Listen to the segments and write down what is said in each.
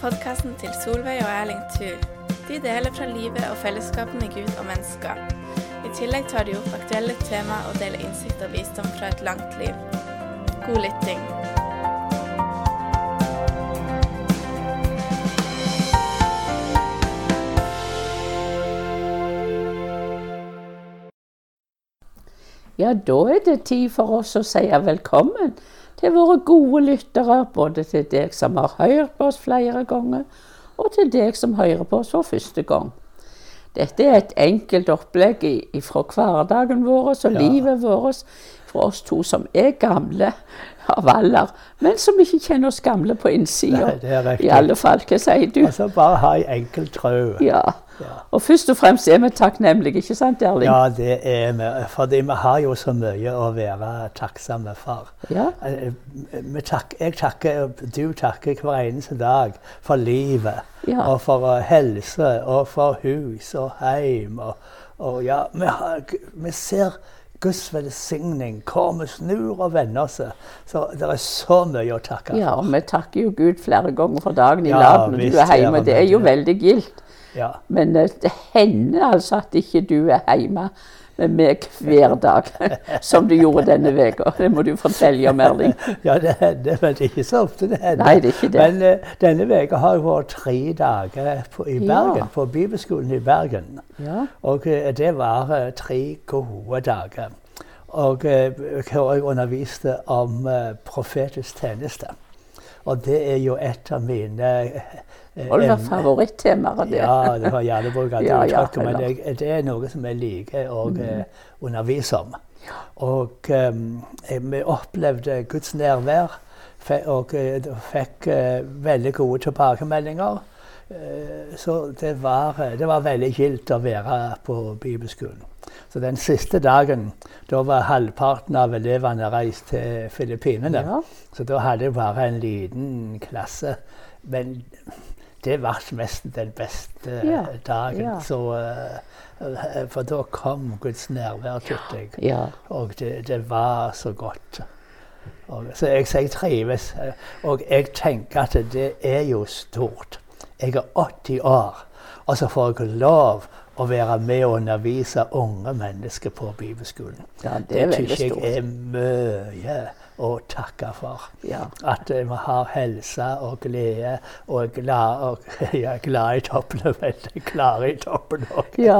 Podkasten til Solveig og Erling Thu. De deler fra livet og fellesskapet med Gud og mennesker. I tillegg tar de opp aktuelle tema og deler innsikt og visdom fra et langt liv. God lytting. Ja, da er det tid for oss å si velkommen til våre gode lyttere, både til deg som har hørt på oss flere ganger, og til deg som hører på oss for første gang. Dette er et enkelt opplegg fra hverdagen vår og Ja. livet vårt for oss to som er gamle av alder, men som ikke kjenner oss gamle på innsida. I alle fall, hva sier du? Altså bare ha ei enkel tro. Ja. Og først og fremst er vi takknemlige, ikke sant, Erling? Ja, det er vi. Fordi vi har jo så mye å være takksomme for. Ja. Eh, takk, jeg takker, du takker hver eneste dag for livet. Ja. Og for eh, helse, og for hus og heim. Og, og ja, vi, har, vi ser Guds velsigning hvor vi snur og vender oss. Så det er så mye å takke for. Ja, og vi takker jo Gud flere ganger for dagen i Ja, lag når du er hjemme. Det er jo veldig gildt. Ja. Men eh, det hender altså at ikke du er hjemme med meg hver dag, som du gjorde denne uka. Det må du fortelle om, Erling. Ja, det hender, men det er ikke så ofte det hender. Nei, det er ikke det. Men uh, denne uka har jeg vært tre dager på, i Ja. Bergen, på Bibelskolen i Bergen. Ja. Og uh, det var uh, tre gode dager. Og jeg underviste om profetisk tjeneste. Og det er jo et av mine eh, det var favorittemaer, det. ja, det var gjerne brukt Ja, ja, men jeg, det er noe som jeg liker å eh, undervise om. Og um, eh, vi opplevde Guds nærvær og eh, fikk uh, veldig gode tilbakemeldinger. Uh, så det var, eh, det var veldig gildt å være på bibelskolen. Så den siste dagen, da var halvparten av elevene reist til Filippinene. Ja. Så da hadde jeg bare en liten klasse. Men det ble mest den beste Ja, dagen. ja. Så, eh, for da kom Guds nærvær deg. Ja. Og det, det var så godt. Og, så jeg, så jeg trives. eh, Og jeg tenker at det er jo stort. Jeg er 80 år, og så får jeg lov å være med og undervise unge mennesker på bibelskolen. ja, det er veldig syns jeg er mye å takke for. Ja. At eh, vi har helse og glede og er glad, og, ja, glad i toppen og veldig klare i toppen òg. Ja,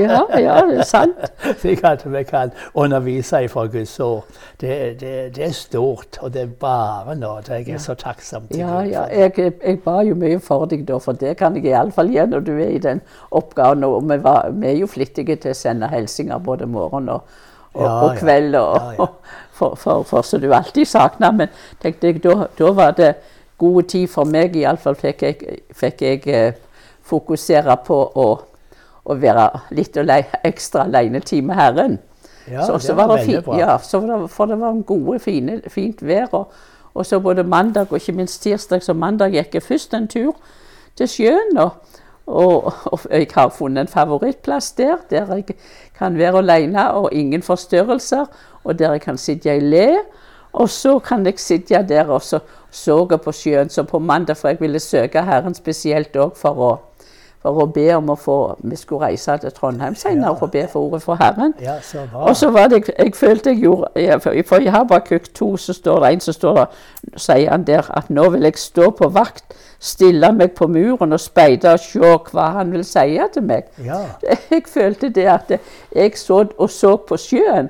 ja, ja, det er sant. Slik at vi kan undervise fra Guds ord. Det, det, det er stort, og det er bare nåde. Jeg er så takksom til Ja, Gud ja. Jeg, jeg ba jo mye for deg da, for det kan jeg iallfall gjøre når du er i den oppgaven. Og vi, var, vi er jo flittige til å sende hilsener både morgen og, og, Ja, og kveld, og, Ja, ja. For, for, for, som du alltid savner. Men tenkte jeg, da, da var det god tid for meg, iallfall fikk jeg, fikk jeg eh, fokusere på å, å være litt ale, ekstra alenetid med Herren. Ja, så, det så var var det veldig fi- bra. Ja, så var det, for det var en gode, fine, fint vær. Og, og så både mandag og ikke minst tirsdag så mandag gikk jeg først en tur til sjøen. Og, og, og jeg har funnet en favorittplass der, der jeg kan være alene og ingen forstyrrelser. Og der jeg kan sitte i le. Og så kan jeg sitte der og så så på sjøen. som på mandag, for jeg ville søke Herren spesielt òg for å for å be om å få Vi skulle reise til Trondheim senere og be for ordet for Herren. Ja, så. Og så var det, jeg, følte jeg gjorde for i Habakuk 2 så står det en som står der, sier han der at nå vil jeg stå på vakt, stille meg på muren og speide og se hva han vil si til meg. Ja. Jeg følte det at jeg så og så på sjøen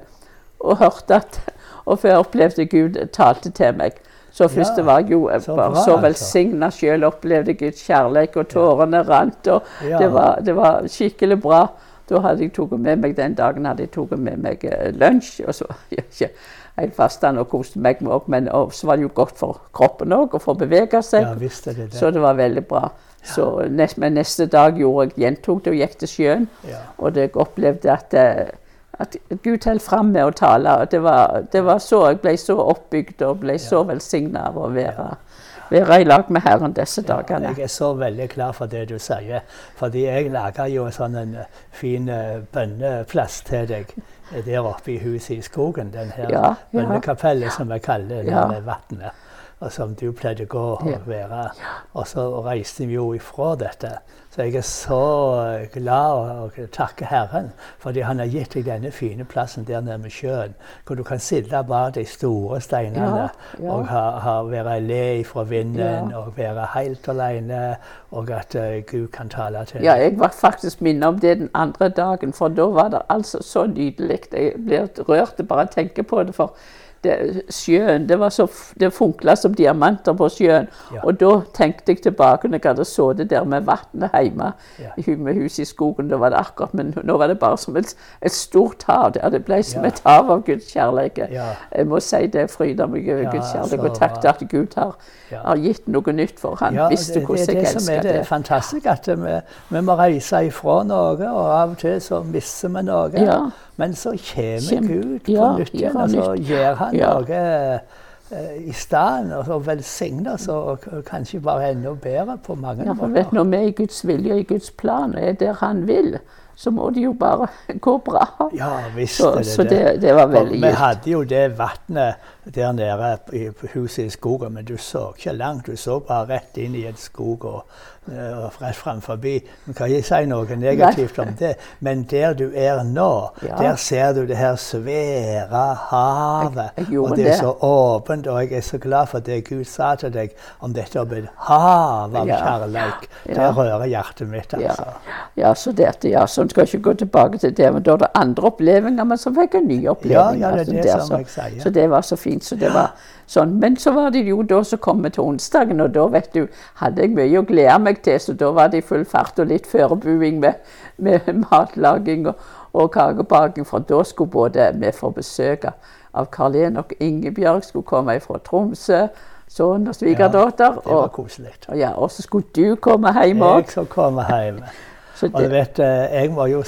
og hørte at Og før opplevde Gud talte til meg. Så først Ja, var jo jeg så bra, så altså. velsigna sjøl, opplevde Guds kjærlighet, og tårene rant. og Ja. det, var, det var skikkelig bra. Da hadde jeg tatt med meg den dagen hadde jeg tatt med meg eh, lunsj. Og så ja, ikke helt fastende og koste meg med òg, men og så var det jo godt for kroppen òg å få bevege seg. ja, visst det det. Så det var veldig bra. Så men neste dag gjorde jeg gjentok det og gikk til sjøen. Ja. Og jeg opplevde at, eh, at Gud holdt fram med å tale. og Det var, det var så, jeg ble så oppbygd og ble så velsigna av å være, være i lag med Herren disse dagene. Jeg er så veldig klar for det du sier. Fordi jeg laga jo sånn en fin eh, bønneplass til deg der oppe i huset i skogen. Den her Ja, ja. bønnekapellet som vi kaller det Ja. med vannet. Og som du pleide å gå og være. Og så reiste vi jo ifra dette. Så jeg er så glad og, og takker Herren fordi Han har gitt deg denne fine plassen der nede ved sjøen, hvor du kan sitte bak de store steinene Ja, ja. og ha, ha, være le fra vinden Ja. og være helt alene, og at uh, Gud kan tale til deg. Ja, jeg var faktisk minnet om det den andre dagen, for da var det altså så nydelig. Jeg blir rørt bare av å tenke på det. for det, sjøen, det var så, det funkla som diamanter på sjøen. Ja. Og da tenkte jeg tilbake når jeg hadde sittet der med vannet hjemme Ja. med huset i skogen. Da var det akkurat, men nå var det bare som et, et stort hav. der. Det ble som Ja. et hav av Guds kjærlighet. Jeg må si det fryder meg over Guds kjærlighet. Og takk til at Gud har, har gitt noe nytt for han Ja, visste det, det er jeg det som er det det. fantastiske, at vi, vi må reise ifra noe, og av og til så mister vi noe. Men så kommer Gud på ja, nytt igjen, og så gjør han Ja. noe eh, i stand, og så velsigner oss, og kanskje bare enda bedre på mange Ja, vet, måter. når vi er i Guds vilje og i Guds plan og er der Han vil, så må det jo bare gå bra. Ja, visst Så, er det så det. det, var veldig veldig vi hadde jo det vannet der nede i huset i skogen, men du så ikke langt. Du så bare rett inn i en skog og, eh, og rett fram forbi. Du kan ikke si noe negativt om det, men der du er nå, Ja. der ser du det her svære havet. Jeg- jeg og det er så åpent, og jeg er så glad for det Gud sa til deg om dette om et hav av Ja. kjærlighet. Ja. Det rører hjertet mitt, altså. ja så dette, ja, så en skal ikke gå tilbake til det, men da er det andre opplevelser, men så fikk en nye opplevelser. Ja, ja, det er altså, det der, som jeg sier. Så det var så fint. Så det var sånn. Men så var det jo da som kom vi til onsdagen, og da vet du, hadde jeg mye å glede meg til, så da var det i full fart og litt forberedelse med, med matlaging og, og kakebaking, for da skulle både vi få besøk av Karl Enok Ingebjørg, skulle komme fra Tromsø, sønn og svigerdatter. Det var koselig. og, ja, og så skulle du komme hjem Jeg òg. komme hjem. Så Og du vet, eh, jeg må jo,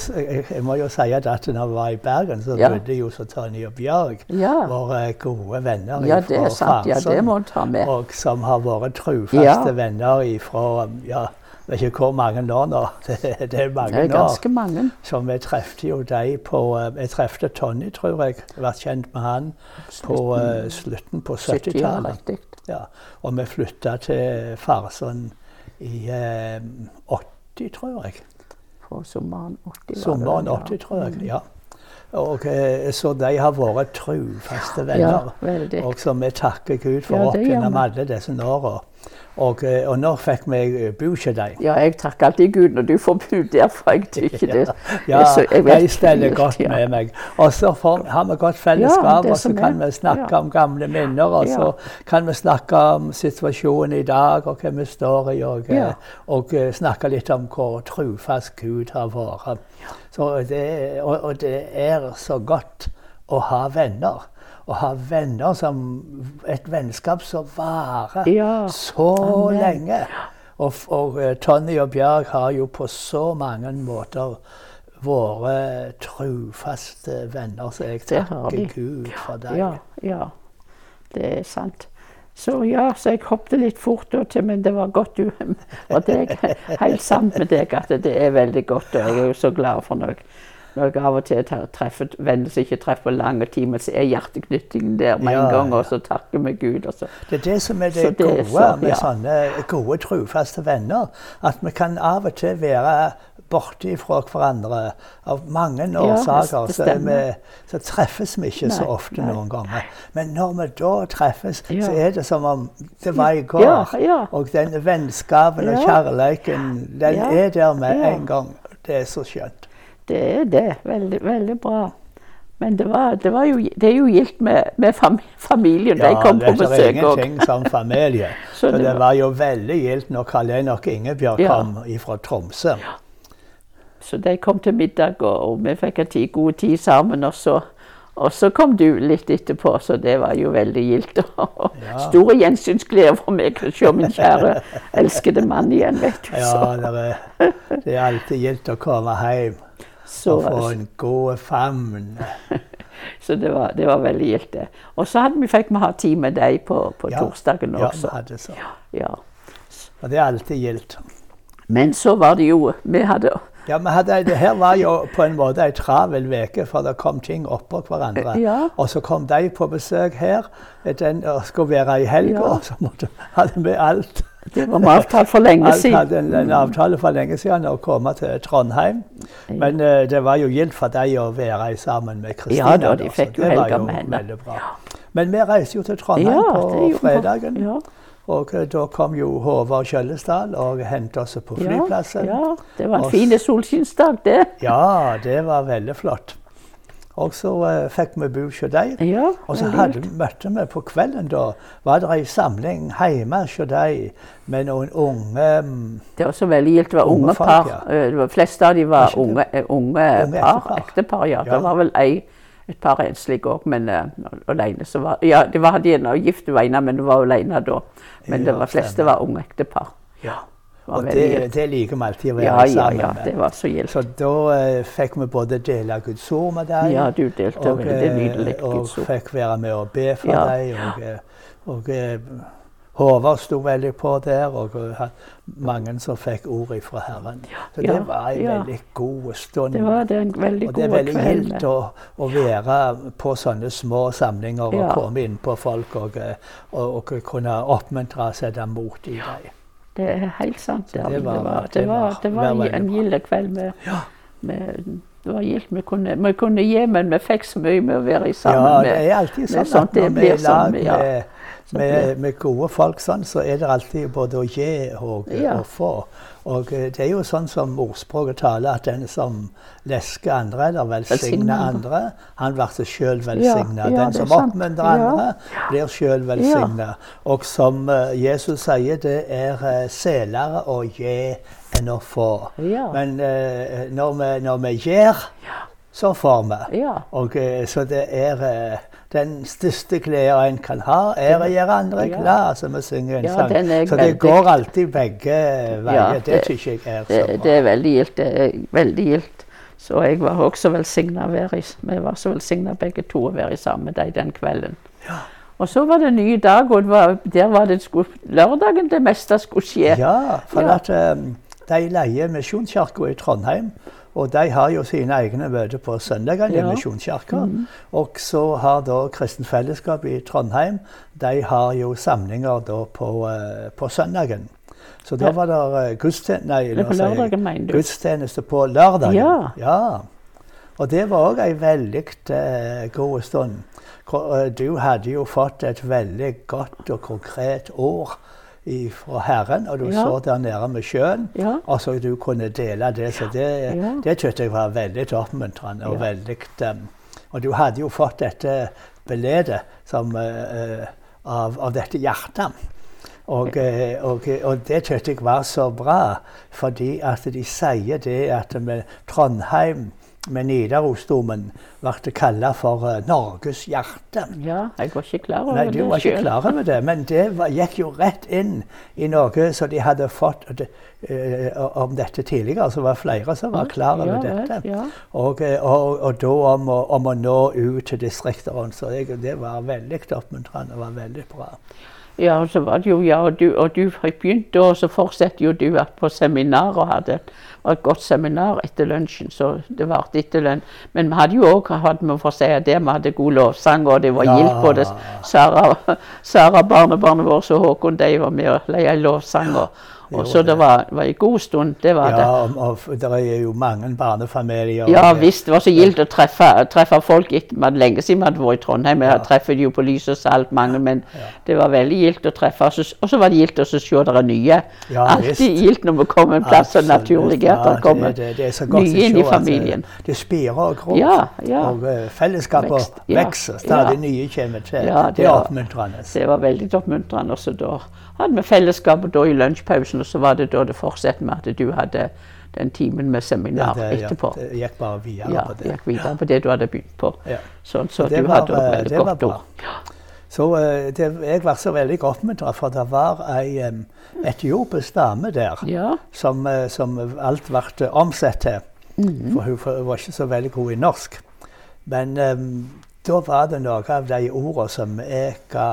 jeg, må jo si at når vi var i Bergen, så Ja. bodde jo så Tony og Bjørg, Ja. våre gode venner ja, det fra sant. Ja, det må ta med. Og som har vært trufaste Ja. venner ifra ja, jeg vet ikke hvor mange år nå. Det, det er mange Det er år. ganske mange. Så vi trefte jo de på eh, Jeg trefte Tony, tror jeg. Jeg ble kjent med han på eh, slutten på 70 år, 70-tallet. Ja, og vi flytta til Farsund i uh, 80, tror jeg. På sommeren 80. var det Sommeren 80, tror jeg. ja. Og, eh, så de har vært trufaste Ja, venner. veldig. og som vi takker Gud for Ja, opp gjennom alle disse åra. Og, eh, og nå fikk vi eh, dem. Ja, jeg takker alltid Gud når du får bo der, for jeg tykker det Ja, ja, jeg steller godt ja. med meg. Og så får, har vi godt fellesskap, og så kan er. vi snakke om gamle minner. Og så kan vi snakke om situasjonen i dag, og hva vi står i, og, eh, og snakke litt om hvor trufast Gud har vært. Så det, og, og det er så godt å ha venner. Å ha venner som Et vennskap som varer Ja. så Amen. lenge. Og, og eh, Tonny og Bjørg har jo på så mange måter vært trufaste venner, så jeg takker. Gud for deg. Ja, ja. Det er sant. Så ja, så jeg hoppet litt fort til, men det var godt du Og det er helt sant med deg at det er veldig godt, og jeg er jo så glad for jeg, når jeg av og til treffer venner som ikke treffer på lange timer, så er hjerteknyttingen der med en gang, og så takker vi Gud. Det er det som er det, Så det er gode så- med sånne gode, trufaste venner. At vi kan av og til være borte fra hverandre av mange årsaker. Ja, så, så treffes vi ikke så ofte nei. noen ganger. Men når vi da treffes, Ja. så er det som om det var i går. Ja. Og den vennskapen og kjærligheten, den er der med en gang. Det er så skjønt. Det er det. Veldig, veldig bra. Men det, var, det, var jo, det er jo gildt med, med fam, familien. de kom på besøk òg. Ja, det er ingenting som familie. Så så det var- jo veldig gildt når Karl Einar Ingebjørg Ja. kom fra Tromsø. Så de kom til middag, og, og vi fikk en god tid sammen. Og så, og så kom du litt etterpå, så det var jo veldig gildt. Ja. Store gjensynsglede for meg å se min kjære, elskede mann igjen, vet du. Ja, Så, det er, det er alltid gildt å komme hjem så, og få en god favn. så det, var, det var veldig gildt. Og så vi, fikk vi ha tid med deg på, på Ja. torsdagen Ja, vi hadde så. Ja. Og det er alltid gildt. Men så var det jo Vi hadde Ja, men hadde, det her var jo på en måte ei travel uke, for det kom ting oppå hverandre. Ja. Og så kom de på besøk her den, skulle være i helga, Ja. og så måtte, hadde vi alt. Det var vi avtalt for lenge Alt siden. hadde en, en avtale for lenge siden å komme til Trondheim. Men uh, det var jo gildt for dem å være sammen med Kristina. Ja da, de fikk jo helga med henne. Men vi reiste jo til Trondheim Ja, på fredagen. Ja. Og eh, da kom jo Håvard Kjøllesdal og hentet oss på flyplassen. Ja, ja, det var en fin solskinnsdag, det. Ja, det var veldig flott. Og så uh, fikk vi bo hos dem. Ja, Og så hadde, møtte vi på kvelden da, var det ei samling hjemme hos dem med noen unge um, Det var så veldig gildt. Det var Unge unge par. ja. De fleste av dem var unge, eh, unge, Unge par. ektepar. Ja. Ja. Det var vel ei, et par enslige òg, men uh, alene så var Ja, de var de ene gift ene, men de var alene da. Men det fleste var unge ektepar. Ja. Og det, det liker vi alltid å være Ja, sammen ja. ja, Det var så gildt. Så da eh, fikk vi både dele Guds ord med deg, Ja, du delte og, veldig eh, nydelig og fikk være med og be for Ja. deg. Og, ja. og eh, Håvard sto veldig på der, og mange som fikk ord fra Herren. Så det var en veldig god stund. Det var det en veldig og det er veldig gildt å, å være på sånne små samlinger og komme inn på folk og, og, og kunne oppmuntre og sette mot i dem. Det er helt sant. Det, det var- det var, det var, det var var en gild kveld. Med, Ja. med, det var gildt. Vi kunne, vi kunne gi, men vi fikk så mye med å være sammen Ja, det er alltid sånn at når vi er i lag ja. med, med, med gode folk sånn, så er det alltid både å gi og Ja. og få. Og eh, det er jo sånn som ordspråket taler, at den som lesker andre eller velsigner andre, han blir sjøl velsigna. Ja, ja, den som er oppmuntrer andre, blir sjøl velsigna. Og som eh, Jesus sier, det er uh, selere å gi enn å få. Men eh, når, vi, når vi gir, så får vi. Og, eh, så det er eh, den største gleden en kan ha, er å gjøre andre Ja. glad, som vi synger en Ja, sang. Så det går alltid begge veier. Ja, det det- syns jeg er så Det, bra. det er veldig gildt. Det er veldig gildt. Så jeg var også velsigna Vi var så velsigna begge to å være sammen med deg den kvelden. Og så var det en ny dag, og det var, der var det skulle, lørdagen det meste skulle skje. Ja, for Ja. at um, de leier Misjonskirka i Trondheim. Og de har jo sine egne møter på søndagene i Ja. Misjonskirka. Og så har da Kristen Fellesskap i Trondheim de har jo samlinger da på, eh, på søndagen. Så da var det uh, gudstjeneste Nei, på lørdagen, mener du? gudstjeneste på lørdagen. Ja. ja. Og det var òg ei veldig eh, god stund. Eh, Du hadde jo fått et veldig godt og konkret ord fra Herren, og du Ja. så der nede med sjøen. Ja. Og så du kunne dele det. Så det, det syntes jeg var veldig oppmuntrende. Og, veldig, um, og du hadde jo fått dette beledet som, eh, av, av dette hjertet. Og, eh, og, og det syntes jeg var så bra, fordi at de sier det at med Trondheim med Nidarosdomen ble kalt for eh, Norges hjerte. Ja, jeg var ikke klar over Nei, det du var ikke selv. klar over det, men det var, gikk jo rett inn i noe som de hadde fått det, eh, om dette tidligere. Så var det flere som var klar over Ja, dette. ja. Og, eh, og, og da om å, om å nå ut til distriktene. Så jeg, det var veldig oppmuntrende. Det var veldig bra. Ja, og så var det jo, ja, og du, og du begynte, og så fortsatte jo du på seminar og hadde var et godt seminar etter lunsjen. Så det varte etter lønn. Men vi hadde jo òg, hatt med for å si det, vi hadde god lovsang, og det var Ja. gildt både Sara, Sara barnebarnet vårt og Håkon, de var med og leia lovsang. Og, og så det det. var, var en god stund, det var Ja, det. og, og det er jo mange barnefamilier. Ja visst, det var så gildt å treffe, treffe folk etter men Lenge siden vi hadde vært i Trondheim. Jeg treffet jo på Lys og Salt mange, men det var veldig gildt å treffe. Og så- var det gildt å se dere nye. Ja, Alltid gildt når vi kommer en plass, så Absolutt. At det kommer det, det, det nye inn i eh, familien. Det spirer og gror. Og uh, fellesskapet vokser. Stadig nye kommer til. Det, det er var- oppmuntrende. Det var veldig oppmuntrende. Og så da hadde vi fellesskapet i lunsjpausen, og så var det da det fortsatte med at du hadde den timen med seminar det, ja, etterpå. det gikk bare videre Ja, på det. gikk videre på det du hadde begynt på. Ja. Sånn, så Det du var, hadde eh, et veldig godt bra. Så eh, det, jeg så veldig oppmuntra, for det var ei um, etiopisk dame der Ja. som, eh, som alt ble omsatt til. Mm. For hun var ikke så veldig god i norsk. Men um, da var det noe av de ordene som jeg ga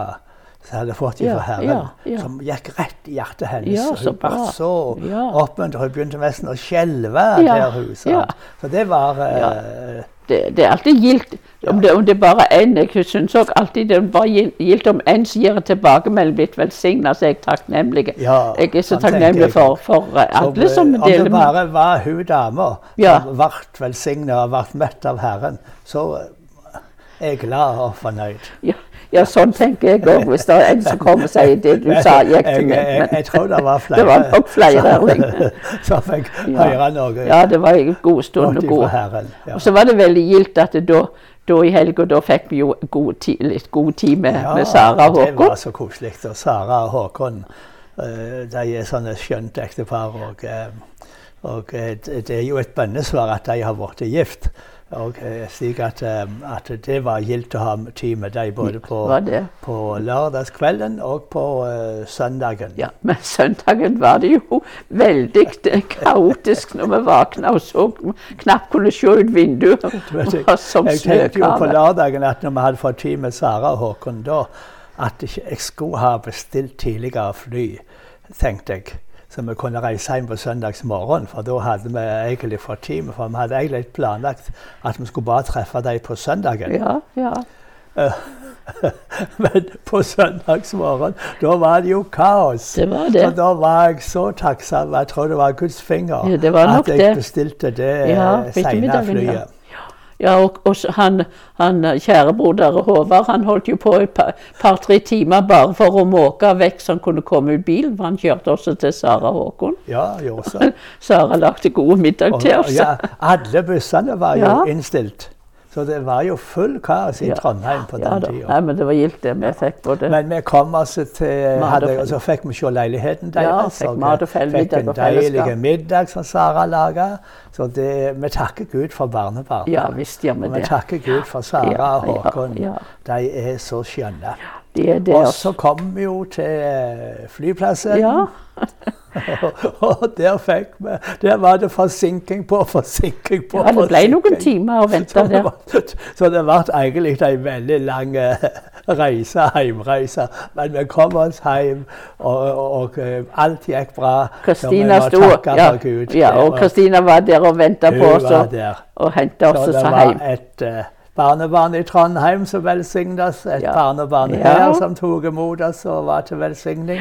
som hadde fått Ja, fra Herren, ja, ja. som gikk rett i hjertet hennes. Ja, hun var så Ja. oppmuntret. Hun begynte nesten å skjelve Ja, der hun ja. Så det var eh, Det, det er alltid gildt om, det, om det bare er én. Jeg syns òg alltid det bare gildt om én som gir en tilbakemelding, blitt velsigna, så er jeg takknemlig. Ja, jeg er så takknemlig for, for eh, alle som deler. Om deler det bare var hun dama Ja. som ble velsignet og ble møtt av Herren, så eh, er jeg glad og fornøyd. ja, ja, sånn tenker jeg òg. Hvis det er en som kommer og sier det du sa, gikk til jeg, meg. jeg, jeg tror det var flere Det var nok flere, Erling. som fikk høre noe Ja, det var en god stund og god. Og så var det veldig gildt at da, da i helga da fikk vi jo god tid, litt god tid med, med Sara og Håkon. det var så koselig. Og Sara og Håkon eh, de er sånne skjønt ektepar. Og, eh, og eh, det det er jo et bønnesvar at de har blitt gift. Jeg slik at, eh, at det var gildt å ha tid med deg både på, på lørdagskvelden og på uh, søndagen. Ja, men søndagen var det jo veldig kaotisk når vi våkna og så knapt kunne se ut vinduet. Jeg, jeg tenkte jo på lørdagen at når vi hadde fått tid med Sara og Håkon da, at jeg skulle ha bestilt tidligere fly, tenkte jeg. Så vi kunne reise hjem på søndagsmorgen, for da hadde vi egentlig fått tid. For vi hadde egentlig planlagt at vi skulle bare treffe dem på søndagen. Ja, ja. Men på søndagsmorgen, da var det jo kaos. Det var det. Og da var jeg så takksom. Jeg tror det var Guds finger Ja, det var nok at jeg det. bestilte det Ja, ettermiddagen, flyet. ja. Ja, og, og han, han, han kjærebroder Håvard han holdt jo på et par- par-tre timer bare for å måke vekk så han kunne komme ut bilen. For han kjørte også til Sara Håkon. Ja, gjorde også. Sara lagde god middag til oss. ja, alle bussene var jo Ja. innstilt. Så det var jo full kaos i. Trondheim på den da. tida. Nei, men det var gildt, det. Vi fikk både Men vi kom altså til hadde, Og så fikk vi se leiligheten deres. Ja, fikk mat og fikk en deilig middag som Sara laga. Så det, vi takker Gud for barnebarn. Ja visst gjør vi Og vi takker Gud for Sara og Håkon. De er så skjønne. Det, Og altså. så kom vi jo til flyplassen. Ja. Og der fikk vi Der var det forsinking på forsinking på ja, det ble forsinking. noen timer å vente der. så det ble egentlig en veldig lang eh, reise, heimreise. Men vi kom oss hjem, og, og, og eh, alt gikk bra. Kristina Så sto ja, ja, og Kristina var der og venta på oss og, og henta oss Så og det var hjem. et eh, barnebarn i Trondheim som velsignet oss. Et Ja. barnebarn Ja. her som tok imot oss og var til velsigning.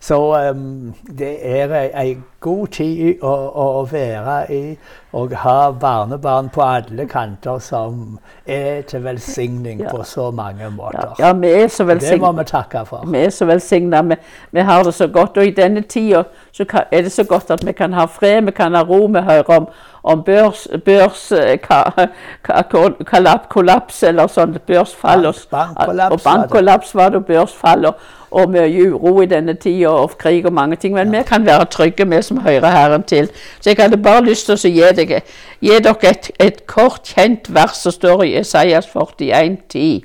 Så um, det er ei god tid å, å, å være i og ha barnebarn på alle kanter som er til velsigning Ja. på så mange måter. ja, vi er så det må vi takke for. Vi er så velsigna. Vi, vi har det så godt. Og i denne tida er det så godt at vi kan ha fred, vi kan ha ro. Vi hører om, om børs, børs eh, ka, ka, kollaps, kollaps eller sånn børsfall. og- Bank- bankkollaps og var det. bankkollaps var det, og børsfall. Og, og mye uro i denne tida, og krig og mange ting. Men vi kan være trygge, vi som hører Herren til. Så jeg hadde bare lyst til å gi, deg, gi dere et, et kort, kjent vers som står i Esaias 41, 10.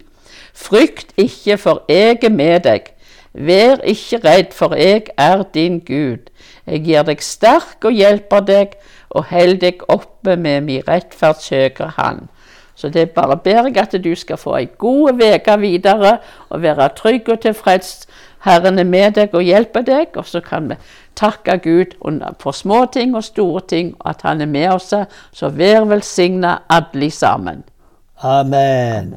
Frykt ikke, for jeg er med deg. Vær ikke redd, for jeg er din Gud. Jeg gir deg sterk og hjelper deg, og held deg oppe med min rettferds høyre hand. Så det bare ber jeg at du skal få ei god uke videre, og være trygg og tilfreds. Herren er med deg og hjelper deg, og så kan vi takke Gud for små ting og store ting, at Han er med oss. Så vær velsigna alle sammen. Amen.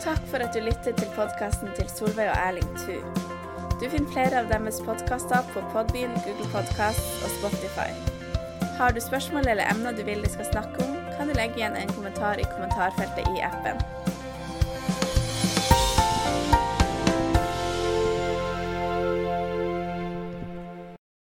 Takk for at du lyttet til podkasten til Solveig og Erling Thu. Du finner flere av deres podkaster på Podbean, Google Podkast og Spotify. Har du spørsmål eller emner du vil de skal snakke om, kan du legge igjen en kommentar i kommentarfeltet i appen.